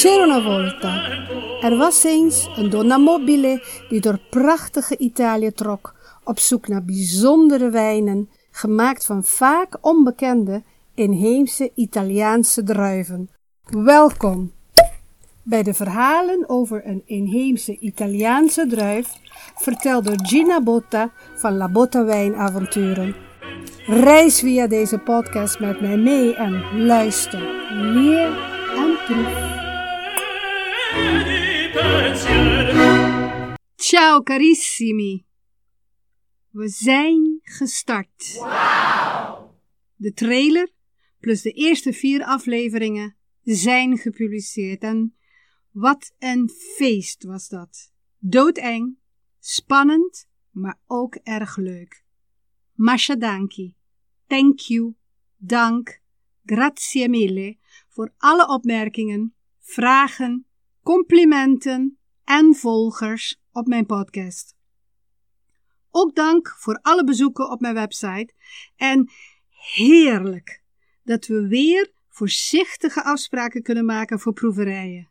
C'era volta. Er was eens een donna mobile die door prachtige Italië trok op zoek naar bijzondere wijnen, gemaakt van vaak onbekende inheemse Italiaanse druiven. Welkom bij de verhalen over een inheemse Italiaanse druif, verteld door Gina Botta van La Botta Wijnavonturen. Reis via deze podcast met mij mee en luister, leer en proef. Ciao carissimi. We zijn gestart. De trailer plus de eerste vier afleveringen zijn gepubliceerd en wat een feest was dat. Doodeng, spannend, maar ook erg leuk. Masha danki. Thank you. Dank. Grazie mille voor alle opmerkingen, vragen, complimenten en volgers op mijn podcast. Ook dank voor alle bezoeken op mijn website en heerlijk dat we weer voorzichtige afspraken kunnen maken voor proeverijen.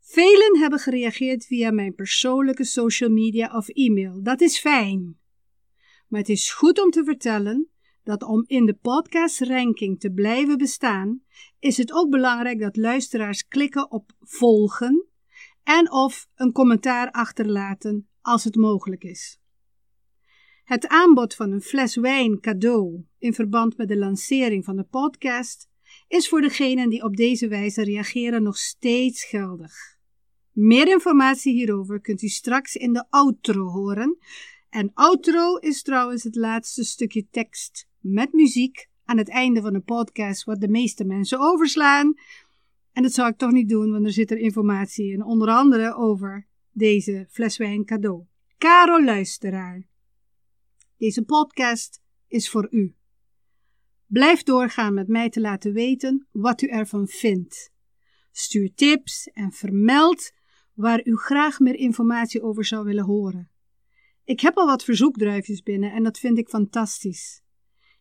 Velen hebben gereageerd via mijn persoonlijke social media of e-mail. Dat is fijn. Maar het is goed om te vertellen dat om in de podcast-ranking te blijven bestaan, is het ook belangrijk dat luisteraars klikken op volgen en of een commentaar achterlaten als het mogelijk is. Het aanbod van een fles wijn cadeau in verband met de lancering van de podcast is voor degenen die op deze wijze reageren nog steeds geldig. Meer informatie hierover kunt u straks in de outro horen. En outro is trouwens het laatste stukje tekst met muziek aan het einde van de podcast, wat de meeste mensen overslaan. En dat zou ik toch niet doen, want er zit er informatie in, onder andere over deze fles wijn cadeau. Caro luisteraar, deze podcast is voor u. Blijf doorgaan met mij te laten weten wat u ervan vindt. Stuur tips en vermeld waar u graag meer informatie over zou willen horen. Ik heb al wat verzoekdruifjes binnen en dat vind ik fantastisch.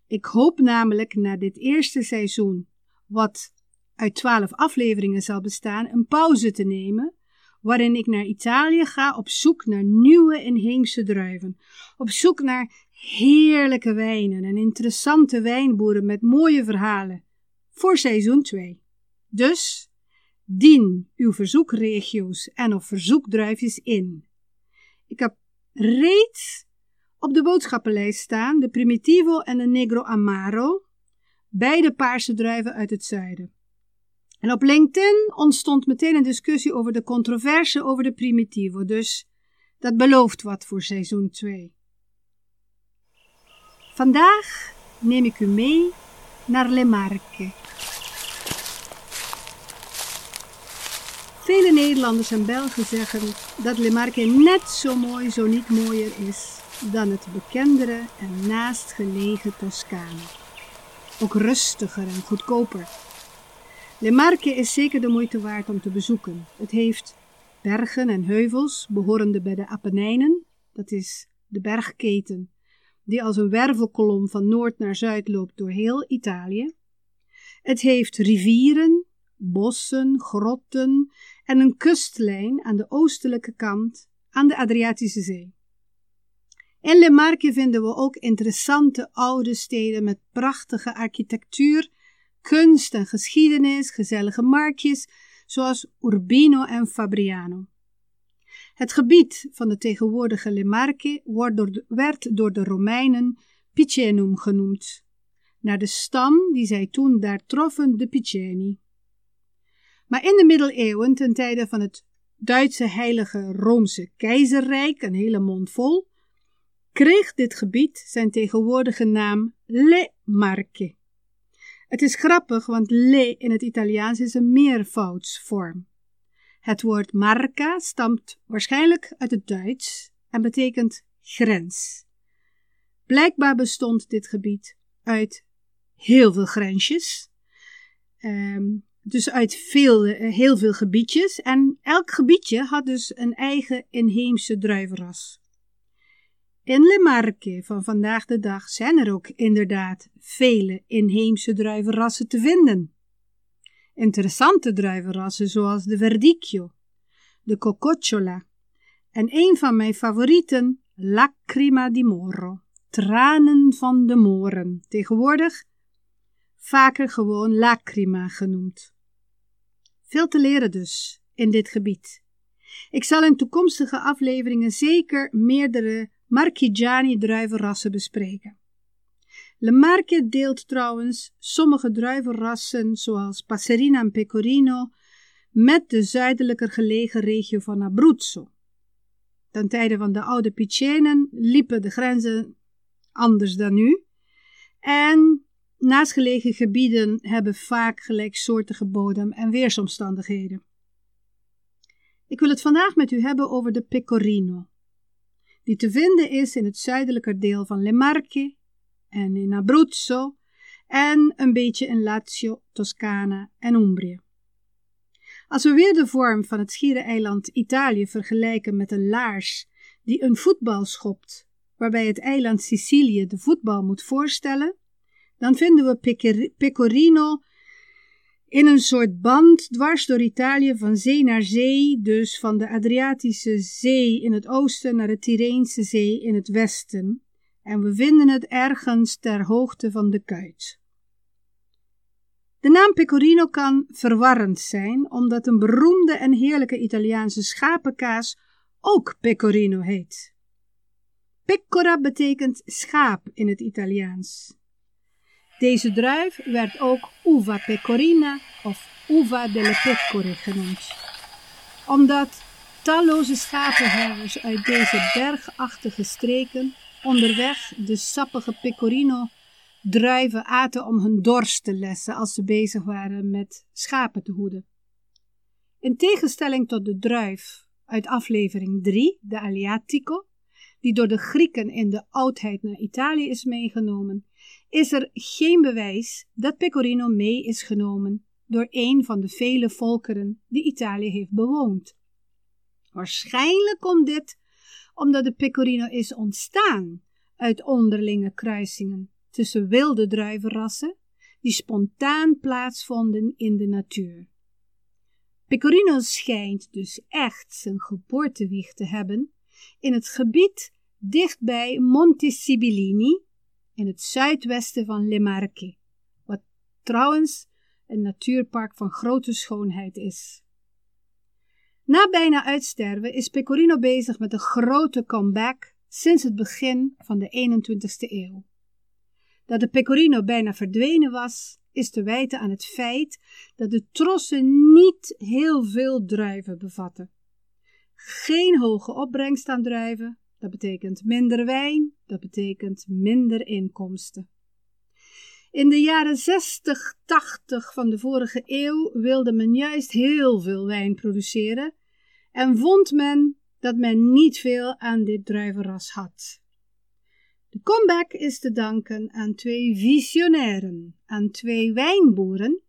Ik hoop namelijk na dit eerste seizoen, wat uit twaalf afleveringen zal bestaan, een pauze te nemen, waarin ik naar Italië ga op zoek naar nieuwe inheemse druiven, op zoek naar heerlijke wijnen en interessante wijnboeren met mooie verhalen, voor seizoen 2. Dus Dien uw verzoekregio's en of verzoekdruifjes in. Ik heb reeds op de boodschappenlijst staan de Primitivo en de Negro Amaro, beide paarse druiven uit het zuiden. En op LinkedIn ontstond meteen een discussie over de controverse over de Primitivo, dus dat belooft wat voor seizoen 2. Vandaag neem ik u mee naar Le. Vele Nederlanders en Belgen zeggen dat Le net zo mooi, zo niet mooier is dan het bekendere en naastgelegen Toscane. Ook rustiger en goedkoper. Le Marche is zeker de moeite waard om te bezoeken. Het heeft bergen en heuvels behorende bij de Apennijnen, dat is de bergketen die als een wervelkolom van noord naar zuid loopt door heel Italië. Het heeft rivieren, bossen, grotten en een kustlijn aan de oostelijke kant aan de Adriatische Zee. In Le Marche vinden we ook interessante oude steden met prachtige architectuur, kunst en geschiedenis, gezellige marktjes, zoals Urbino en Fabriano. Het gebied van de tegenwoordige Le Marche werd door de Romeinen Picenum genoemd, naar de stam die zij toen daar troffen, de Piceni. Maar in de middeleeuwen, ten tijde van het Duitse Heilige Roomse Keizerrijk, een hele mond vol, kreeg dit gebied zijn tegenwoordige naam Le Marche. Het is grappig, want le in het Italiaans is een meervoudsvorm. Het woord marca stamt waarschijnlijk uit het Duits en betekent grens. Blijkbaar bestond dit gebied uit heel veel grensjes. Um, dus uit veel, eh, heel veel gebiedjes. En elk gebiedje had dus een eigen inheemse druivenras. In Le Marche van vandaag de dag zijn er ook inderdaad vele inheemse druivenrassen te vinden. Interessante druivenrassen zoals de Verdicchio, de Cococciola en een van mijn favorieten, Lacrima di Moro, tranen van de moren, tegenwoordig vaker gewoon Lacrima genoemd. Veel te leren dus in dit gebied. Ik zal in toekomstige afleveringen zeker meerdere Marchigiani druivenrassen bespreken. Le Marche deelt trouwens sommige druivenrassen zoals Passerina en Pecorino met de zuidelijker gelegen regio van Abruzzo. Ten tijde van de oude Picenen liepen de grenzen anders dan nu en naastgelegen gebieden hebben vaak gelijksoortige bodem en weersomstandigheden. Ik wil het vandaag met u hebben over de pecorino, die te vinden is in het zuidelijke deel van Le Marche en in Abruzzo en een beetje in Lazio, Toscana en Umbrië. Als we weer de vorm van het schiereiland Italië vergelijken met een laars die een voetbal schopt, waarbij het eiland Sicilië de voetbal moet voorstellen, dan vinden we Pecorino in een soort band dwars door Italië van zee naar zee, dus van de Adriatische Zee in het oosten naar de Tyreense Zee in het westen. En we vinden het ergens ter hoogte van de kuit. De naam Pecorino kan verwarrend zijn, omdat een beroemde en heerlijke Italiaanse schapenkaas ook Pecorino heet. Pecora betekent schaap in het Italiaans. Deze druif werd ook uva pecorina of uva delle pecore genoemd, omdat talloze schapenherders uit deze bergachtige streken onderweg de sappige pecorino druiven aten om hun dorst te lessen als ze bezig waren met schapen te hoeden. In tegenstelling tot de druif uit aflevering 3, de Aliatico, die door de Grieken in de oudheid naar Italië is meegenomen, is er geen bewijs dat Pecorino mee is genomen door een van de vele volkeren die Italië heeft bewoond. Waarschijnlijk komt dit omdat de Pecorino is ontstaan uit onderlinge kruisingen tussen wilde druivenrassen die spontaan plaatsvonden in de natuur. Pecorino schijnt dus echt zijn geboortewieg te hebben in het gebied dichtbij Monte Sibillini in het zuidwesten van Le Marche, wat trouwens een natuurpark van grote schoonheid is. Na bijna uitsterven is Pecorino bezig met een grote comeback sinds het begin van de 21ste eeuw. Dat de Pecorino bijna verdwenen was, is te wijten aan het feit dat de trossen niet heel veel druiven bevatten. Geen hoge opbrengst aan druiven, dat betekent minder wijn, dat betekent minder inkomsten. In de jaren 60, 80 van de vorige eeuw wilde men juist heel veel wijn produceren en vond men dat men niet veel aan dit druivenras had. De comeback is te danken aan twee visionairen, aan twee wijnboeren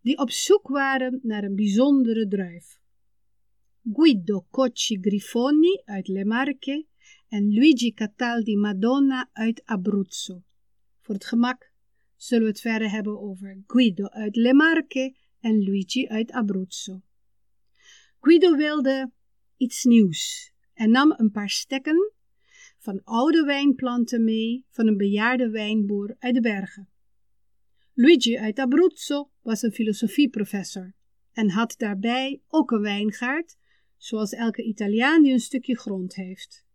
die op zoek waren naar een bijzondere druif. Guido Cocci Grifoni uit Le Marche en Luigi Cataldi Madonna uit Abruzzo. Voor het gemak zullen we het verder hebben over Guido uit Le Marche en Luigi uit Abruzzo. Guido wilde iets nieuws en nam een paar stekken van oude wijnplanten mee van een bejaarde wijnboer uit de bergen. Luigi uit Abruzzo was een filosofieprofessor en had daarbij ook een wijngaard, zoals elke Italiaan die een stukje grond heeft.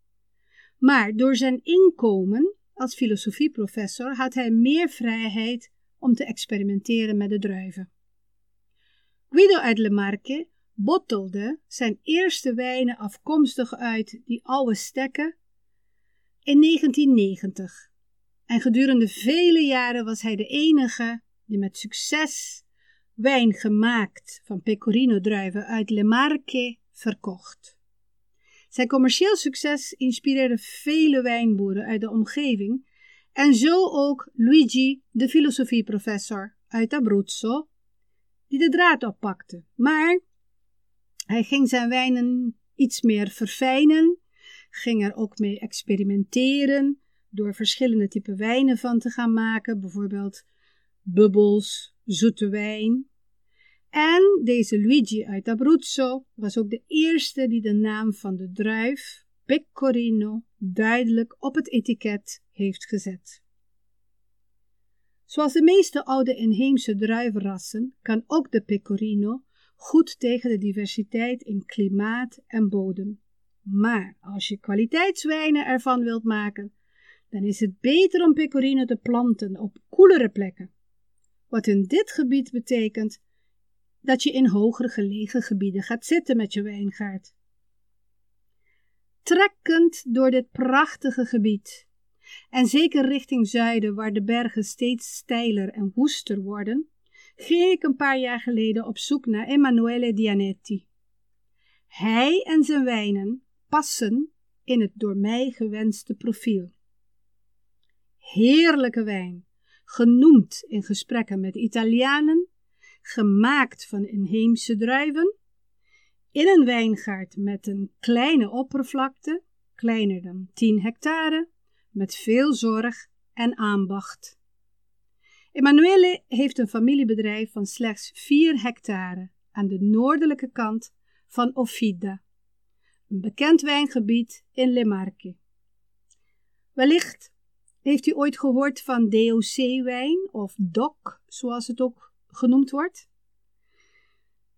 Maar door zijn inkomen als filosofieprofessor had hij meer vrijheid om te experimenteren met de druiven. Guido uit Le Marche bottelde zijn eerste wijnen afkomstig uit die oude stekken in 1990. En gedurende vele jaren was hij de enige die met succes wijn gemaakt van pecorino druiven uit Le Marche verkocht. Zijn commercieel succes inspireerde vele wijnboeren uit de omgeving en zo ook Luigi, de filosofieprofessor uit Abruzzo, die de draad oppakte. Maar hij ging zijn wijnen iets meer verfijnen, ging er ook mee experimenteren door verschillende typen wijnen van te gaan maken, bijvoorbeeld bubbels, zoete wijn. En deze Luigi uit Abruzzo was ook de eerste die de naam van de druif, Pecorino, duidelijk op het etiket heeft gezet. Zoals de meeste oude inheemse druivenrassen kan ook de Pecorino goed tegen de diversiteit in klimaat en bodem. Maar als je kwaliteitswijnen ervan wilt maken, dan is het beter om pecorino te planten op koelere plekken. Wat in dit gebied betekent dat je in hogere gelegen gebieden gaat zitten met je wijngaard. Trekkend door dit prachtige gebied, en zeker richting zuiden, waar de bergen steeds steiler en woester worden, ging ik een paar jaar geleden op zoek naar Emanuele Dianetti. Hij en zijn wijnen passen in het door mij gewenste profiel. Heerlijke wijn, genoemd in gesprekken met Italianen, gemaakt van inheemse druiven, in een wijngaard met een kleine oppervlakte, kleiner dan 10 hectare, met veel zorg en aanbacht. Emanuele heeft een familiebedrijf van slechts 4 hectare aan de noordelijke kant van Offida, een bekend wijngebied in Le Marche. Wellicht heeft u ooit gehoord van DOC-wijn of DOC, zoals het ook genoemd wordt?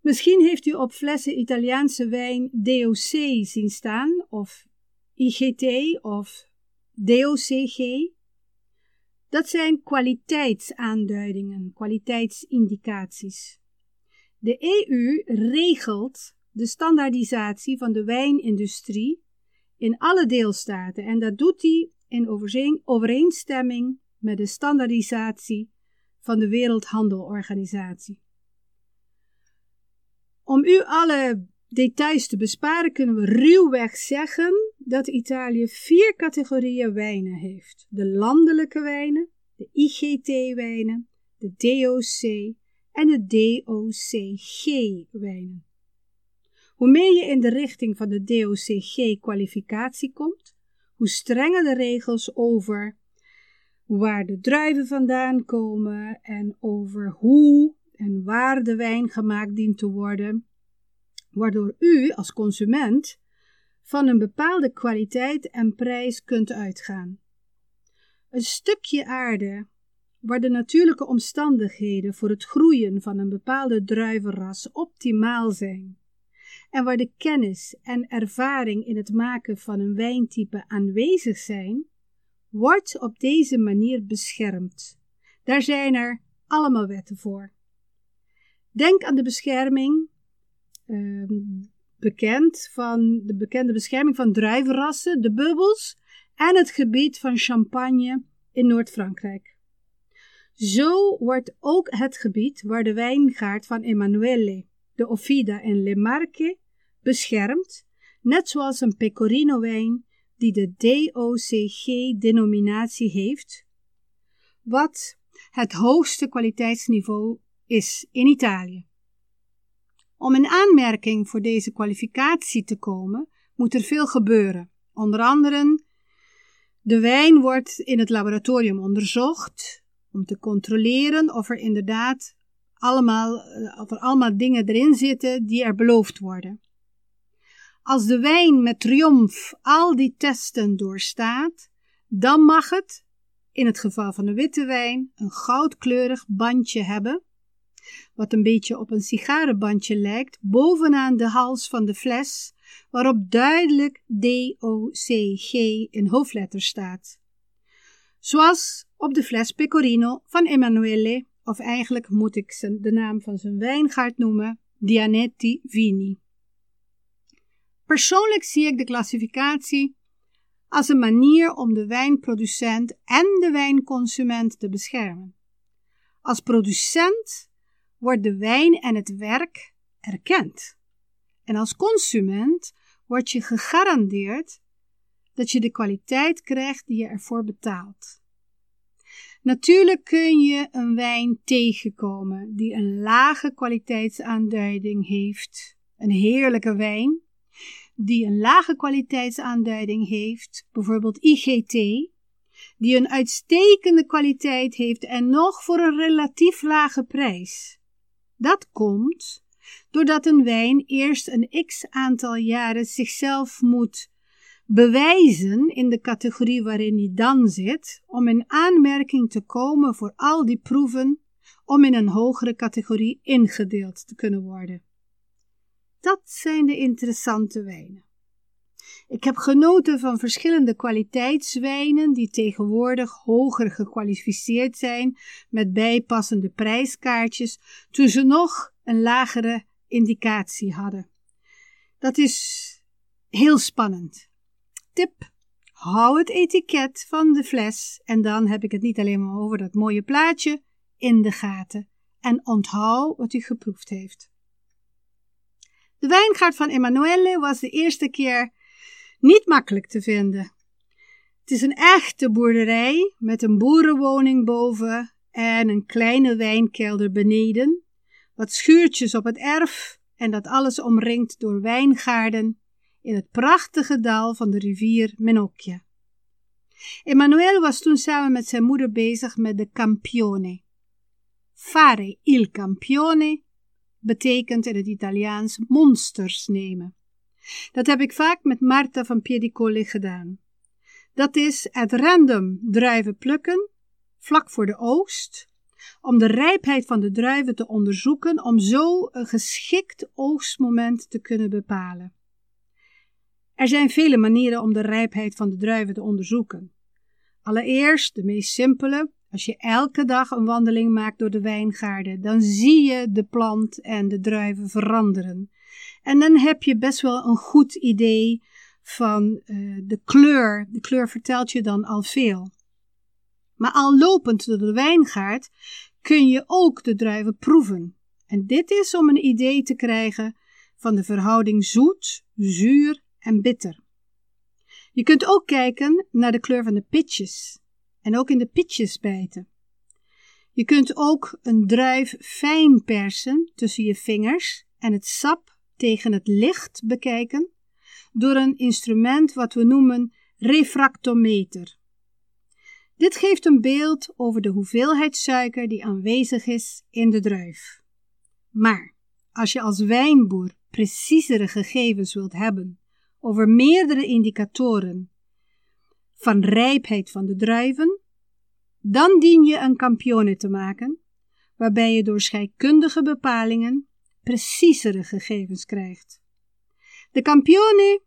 Misschien heeft u op flessen Italiaanse wijn DOC zien staan, of IGT of DOCG. Dat zijn kwaliteitsaanduidingen, kwaliteitsindicaties. De EU regelt de standaardisatie van de wijnindustrie in alle deelstaten en dat doet hij in overeenstemming met de standaardisatie van de Wereldhandelorganisatie. Om u alle details te besparen, kunnen we ruwweg zeggen dat Italië vier categorieën wijnen heeft: de landelijke wijnen, de IGT-wijnen, de DOC en de DOCG-wijnen. Hoe meer je in de richting van de DOCG-kwalificatie komt, hoe strenger de regels over waar de druiven vandaan komen en over hoe en waar de wijn gemaakt dient te worden, waardoor u als consument van een bepaalde kwaliteit en prijs kunt uitgaan. Een stukje aarde waar de natuurlijke omstandigheden voor het groeien van een bepaalde druivenras optimaal zijn en waar de kennis en ervaring in het maken van een wijntype aanwezig zijn, wordt op deze manier beschermd. Daar zijn er allemaal wetten voor. Denk aan de bescherming, uh, bekend van de bekende bescherming van druivenrassen, de bubbels, en het gebied van Champagne in Noord-Frankrijk. Zo wordt ook het gebied waar de wijngaard van Emanuele, de Offida en Le Marche beschermd, net zoals een Pecorino-wijn die de DOCG-denominatie heeft, wat het hoogste kwaliteitsniveau is in Italië. Om in aanmerking voor deze kwalificatie te komen, moet er veel gebeuren. Onder andere, de wijn wordt in het laboratorium onderzocht om te controleren of er inderdaad allemaal, eh, of er allemaal dingen erin zitten die er beloofd worden. Als de wijn met triomf al die testen doorstaat, dan mag het, in het geval van de witte wijn, een goudkleurig bandje hebben, wat een beetje op een sigarenbandje lijkt, bovenaan de hals van de fles, waarop duidelijk DOCG in hoofdletters staat. Zoals op de fles Pecorino van Emanuele, of eigenlijk moet ik de naam van zijn wijngaard noemen, Dianetti Vini. Persoonlijk zie ik de klassificatie als een manier om de wijnproducent en de wijnconsument te beschermen. Als producent wordt de wijn en het werk erkend. En als consument wordt je gegarandeerd dat je de kwaliteit krijgt die je ervoor betaalt. Natuurlijk kun je een wijn tegenkomen die een lage kwaliteitsaanduiding heeft, een heerlijke wijn, die een lage kwaliteitsaanduiding heeft, bijvoorbeeld IGT, die een uitstekende kwaliteit heeft en nog voor een relatief lage prijs. Dat komt doordat een wijn eerst een x aantal jaren zichzelf moet bewijzen in de categorie waarin hij dan zit, om in aanmerking te komen voor al die proeven om in een hogere categorie ingedeeld te kunnen worden. Dat zijn de interessante wijnen. Ik heb genoten van verschillende kwaliteitswijnen die tegenwoordig hoger gekwalificeerd zijn met bijpassende prijskaartjes, toen ze nog een lagere indicatie hadden. Dat is heel spannend. Tip: hou het etiket van de fles en dan heb ik het niet alleen maar over dat mooie plaatje in de gaten en onthoud wat u geproefd heeft. De wijngaard van Emanuele was de eerste keer niet makkelijk te vinden. Het is een echte boerderij met een boerenwoning boven en een kleine wijnkelder beneden, wat schuurtjes op het erf en dat alles omringd door wijngaarden in het prachtige dal van de rivier Menocchia. Emanuele was toen samen met zijn moeder bezig met de Campione. Fare il Campione betekent in het Italiaans monsters nemen. Dat heb ik vaak met Marta van Piedicolli gedaan. Dat is het random druiven plukken, vlak voor de oogst, om de rijpheid van de druiven te onderzoeken, om zo een geschikt oogstmoment te kunnen bepalen. Er zijn vele manieren om de rijpheid van de druiven te onderzoeken. Allereerst, de meest simpele, als je elke dag een wandeling maakt door de wijngaarden, dan zie je de plant en de druiven veranderen. En dan heb je best wel een goed idee van uh, de kleur. De kleur vertelt je dan al veel. Maar al lopend door de wijngaard kun je ook de druiven proeven. En dit is om een idee te krijgen van de verhouding zoet, zuur en bitter. Je kunt ook kijken naar de kleur van de pitjes en ook in de pitjes bijten. Je kunt ook een druif fijn persen tussen je vingers en het sap tegen het licht bekijken door een instrument wat we noemen refractometer. Dit geeft een beeld over de hoeveelheid suiker die aanwezig is in de druif. Maar als je als wijnboer preciezere gegevens wilt hebben over meerdere indicatoren van rijpheid van de druiven, dan dien je een campione te maken, waarbij je door scheikundige bepalingen preciezere gegevens krijgt. De campione,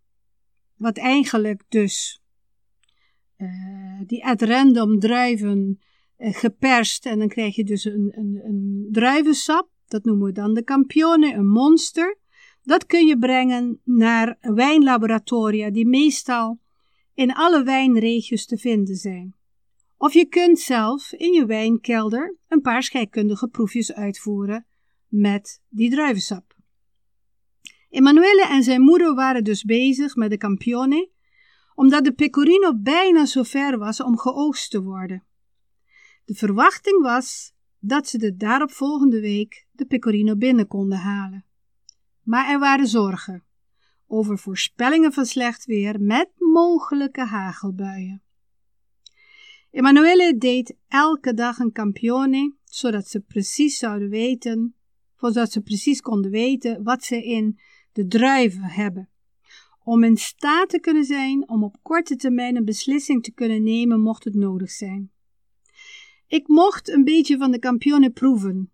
wat eigenlijk dus uh, die at random druiven uh, geperst en dan krijg je dus een, een, een druivensap, dat noemen we dan de campione, een monster. Dat kun je brengen naar wijnlaboratoria die meestal in alle wijnregio's te vinden zijn. Of je kunt zelf in je wijnkelder een paar scheikundige proefjes uitvoeren met die druivensap. Emanuele en zijn moeder waren dus bezig met de Campione, omdat de pecorino bijna zover was om geoogst te worden. De verwachting was dat ze de daaropvolgende week de pecorino binnen konden halen. Maar er waren zorgen over voorspellingen van slecht weer met mogelijke hagelbuien. Emanuele deed elke dag een campione, zodat ze precies zouden weten, zodat ze precies konden weten wat ze in de druiven hebben. Om in staat te kunnen zijn om op korte termijn een beslissing te kunnen nemen, mocht het nodig zijn. Ik mocht een beetje van de campione proeven.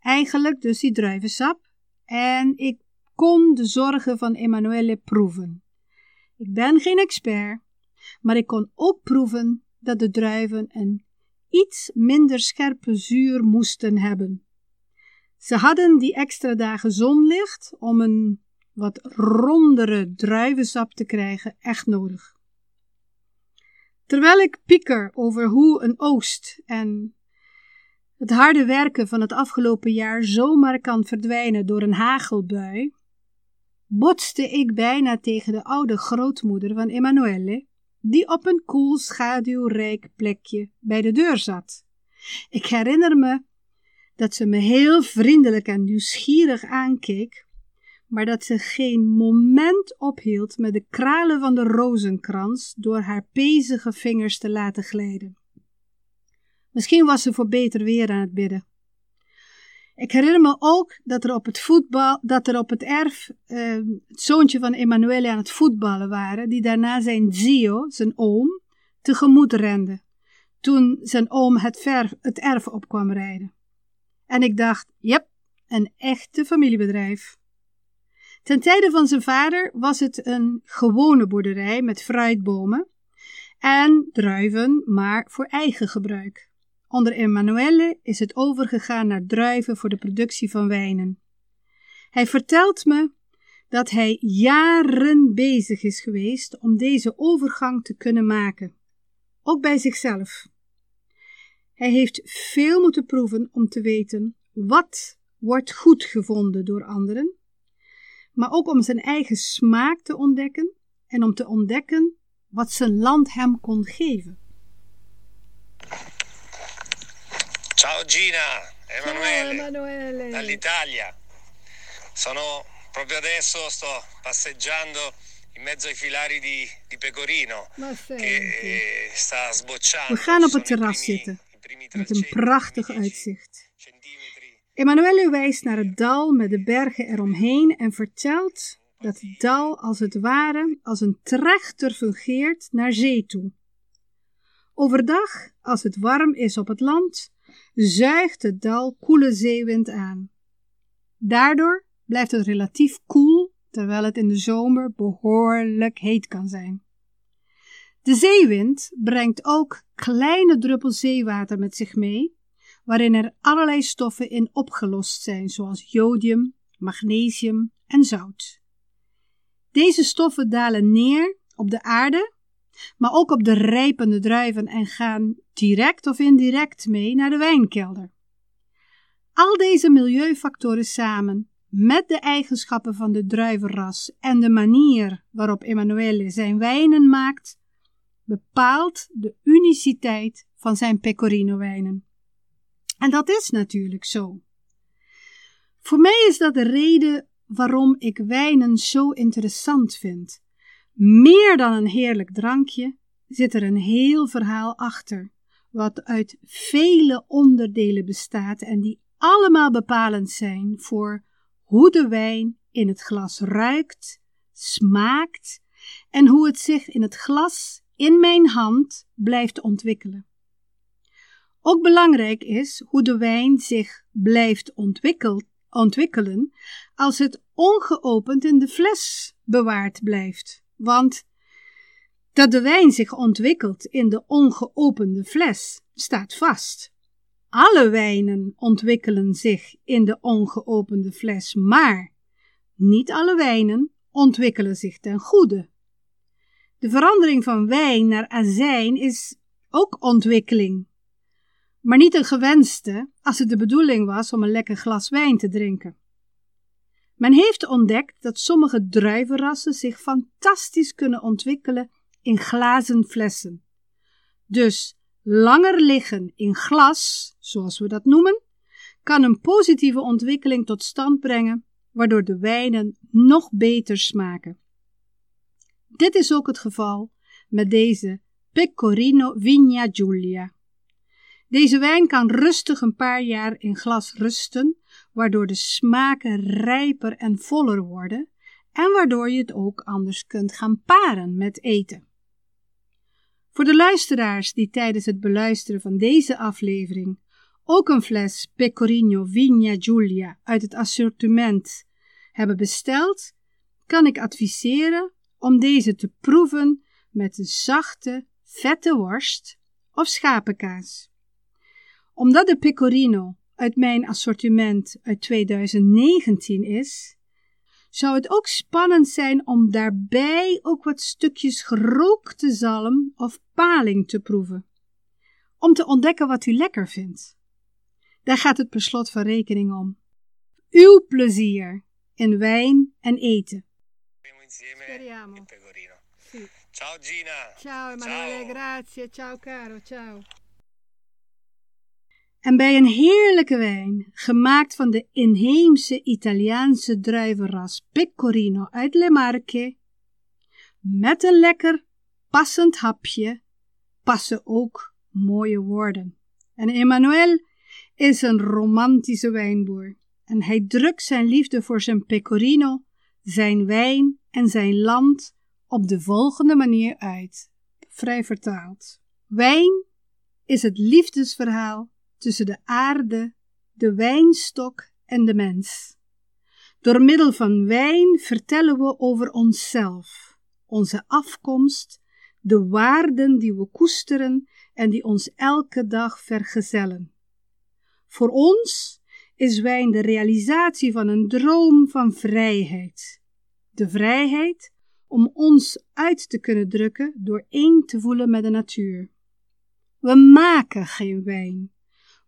Eigenlijk dus die druivensap. En ik kon de zorgen van Emanuele proeven. Ik ben geen expert, maar ik kon ook proeven dat de druiven een iets minder scherpe zuur moesten hebben. Ze hadden die extra dagen zonlicht om een wat rondere druivensap te krijgen echt nodig. Terwijl ik pieker over hoe een oost en het harde werken van het afgelopen jaar zomaar kan verdwijnen door een hagelbui, botste ik bijna tegen de oude grootmoeder van Emanuele, die op een koel schaduwrijk plekje bij de deur zat. Ik herinner me dat ze me heel vriendelijk en nieuwsgierig aankeek, maar dat ze geen moment ophield met de kralen van de rozenkrans door haar pezige vingers te laten glijden. Misschien was ze voor beter weer aan het bidden. Ik herinner me ook dat er op het voetbal, dat er op het erf uh, het zoontje van Emanuele aan het voetballen waren, die daarna zijn zio, zijn oom, tegemoet rende, toen zijn oom het, ver, het erf op kwam rijden. En ik dacht, jep, een echte familiebedrijf. Ten tijde van zijn vader was het een gewone boerderij met fruitbomen en druiven, maar voor eigen gebruik. Onder Emanuele is het overgegaan naar druiven voor de productie van wijnen. Hij vertelt me dat hij jaren bezig is geweest om deze overgang te kunnen maken, ook bij zichzelf. Hij heeft veel moeten proeven om te weten wat wordt goed gevonden door anderen, maar ook om zijn eigen smaak te ontdekken en om te ontdekken wat zijn land hem kon geven. Ciao Gina, Emanuele, Ciao Emanuele. dall'Italia. Sono proprio adesso sto passeggiando in mezzo ai filari di, di pecorino che eh, sta sbocciando. We gaan op het terras zitten met een prachtig uitzicht. Emanuele wijst naar het dal met de bergen eromheen en vertelt dat het dal als het ware als een trechter fungeert naar zee toe. Overdag, als het warm is op het land, zuigt het dal koele zeewind aan. Daardoor blijft het relatief koel, terwijl het in de zomer behoorlijk heet kan zijn. De zeewind brengt ook kleine druppels zeewater met zich mee, waarin er allerlei stoffen in opgelost zijn, zoals jodium, magnesium en zout. Deze stoffen dalen neer op de aarde, maar ook op de rijpende druiven en gaan direct of indirect mee naar de wijnkelder. Al deze milieufactoren samen, met de eigenschappen van de druivenras en de manier waarop Emanuele zijn wijnen maakt, bepaalt de uniciteit van zijn Pecorino-wijnen. En dat is natuurlijk zo. Voor mij is dat de reden waarom ik wijnen zo interessant vind. Meer dan een heerlijk drankje zit er een heel verhaal achter, wat uit vele onderdelen bestaat en die allemaal bepalend zijn voor hoe de wijn in het glas ruikt, smaakt en hoe het zich in het glas in mijn hand blijft ontwikkelen. Ook belangrijk is hoe de wijn zich blijft ontwikkelen als het ongeopend in de fles bewaard blijft. Want dat de wijn zich ontwikkelt in de ongeopende fles staat vast. Alle wijnen ontwikkelen zich in de ongeopende fles, maar niet alle wijnen ontwikkelen zich ten goede. De verandering van wijn naar azijn is ook ontwikkeling, maar niet een gewenste als het de bedoeling was om een lekker glas wijn te drinken. Men heeft ontdekt dat sommige druivenrassen zich fantastisch kunnen ontwikkelen in glazen flessen. Dus langer liggen in glas, zoals we dat noemen, kan een positieve ontwikkeling tot stand brengen, waardoor de wijnen nog beter smaken. Dit is ook het geval met deze Pecorino Vigna Giulia. Deze wijn kan rustig een paar jaar in glas rusten, waardoor de smaken rijper en voller worden en waardoor je het ook anders kunt gaan paren met eten. Voor de luisteraars die tijdens het beluisteren van deze aflevering ook een fles Pecorino Vigna Giulia uit het assortiment hebben besteld, kan ik adviseren om deze te proeven met de zachte, vette worst of schapenkaas. Omdat de pecorino uit mijn assortiment uit 2019 is, zou het ook spannend zijn om daarbij ook wat stukjes gerookte zalm of paling te proeven, om te ontdekken wat u lekker vindt. Daar gaat het per slot van rekening om. Uw plezier in wijn en eten Speriamo. il pecorino. Sì. Ciao Gina. Ciao Emanuele, ciao. grazie. Ciao caro, ciao. En bij een heerlijke wijn, gemaakt van de inheemse Italiaanse druivenras Pecorino uit Le Marche, met een lekker passend hapje, passen ook mooie woorden. En Emmanuel is een romantische wijnboer en hij drukt zijn liefde voor zijn pecorino, zijn wijn en zijn land op de volgende manier uit, vrij vertaald. Wijn is het liefdesverhaal tussen de aarde, de wijnstok en de mens. Door middel van wijn vertellen we over onszelf, onze afkomst, de waarden die we koesteren en die ons elke dag vergezellen. Voor ons is wijn de realisatie van een droom van vrijheid. De vrijheid om ons uit te kunnen drukken door één te voelen met de natuur. We maken geen wijn.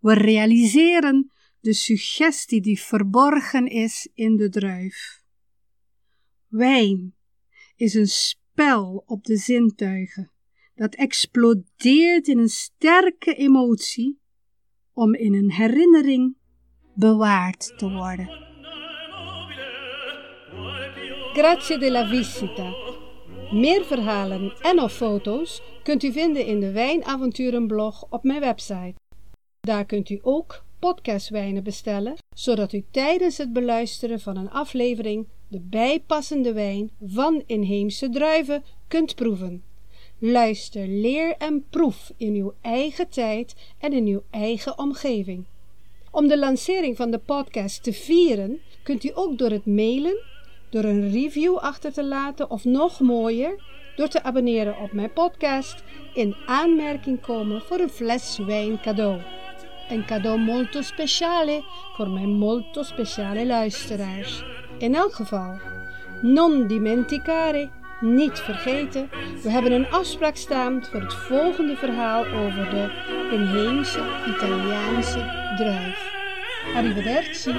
We realiseren de suggestie die verborgen is in de druif. Wijn is een spel op de zintuigen dat explodeert in een sterke emotie om in een herinnering bewaard te worden. Grazie della visita. Meer verhalen en of foto's kunt u vinden in de Wijnavonturenblog op mijn website. Daar kunt u ook podcastwijnen bestellen, zodat u tijdens het beluisteren van een aflevering de bijpassende wijn van inheemse druiven kunt proeven. Luister, leer en proef in uw eigen tijd en in uw eigen omgeving. Om de lancering van de podcast te vieren, kunt u ook door het mailen, door een review achter te laten of nog mooier, door te abonneren op mijn podcast in aanmerking komen voor een fles wijn cadeau. Een cadeau molto speciale voor mijn molto speciale luisteraars. In elk geval, non dimenticare, niet vergeten, we hebben een afspraak staan voor het volgende verhaal over de inheemse Italiaanse druif. Arrivederci.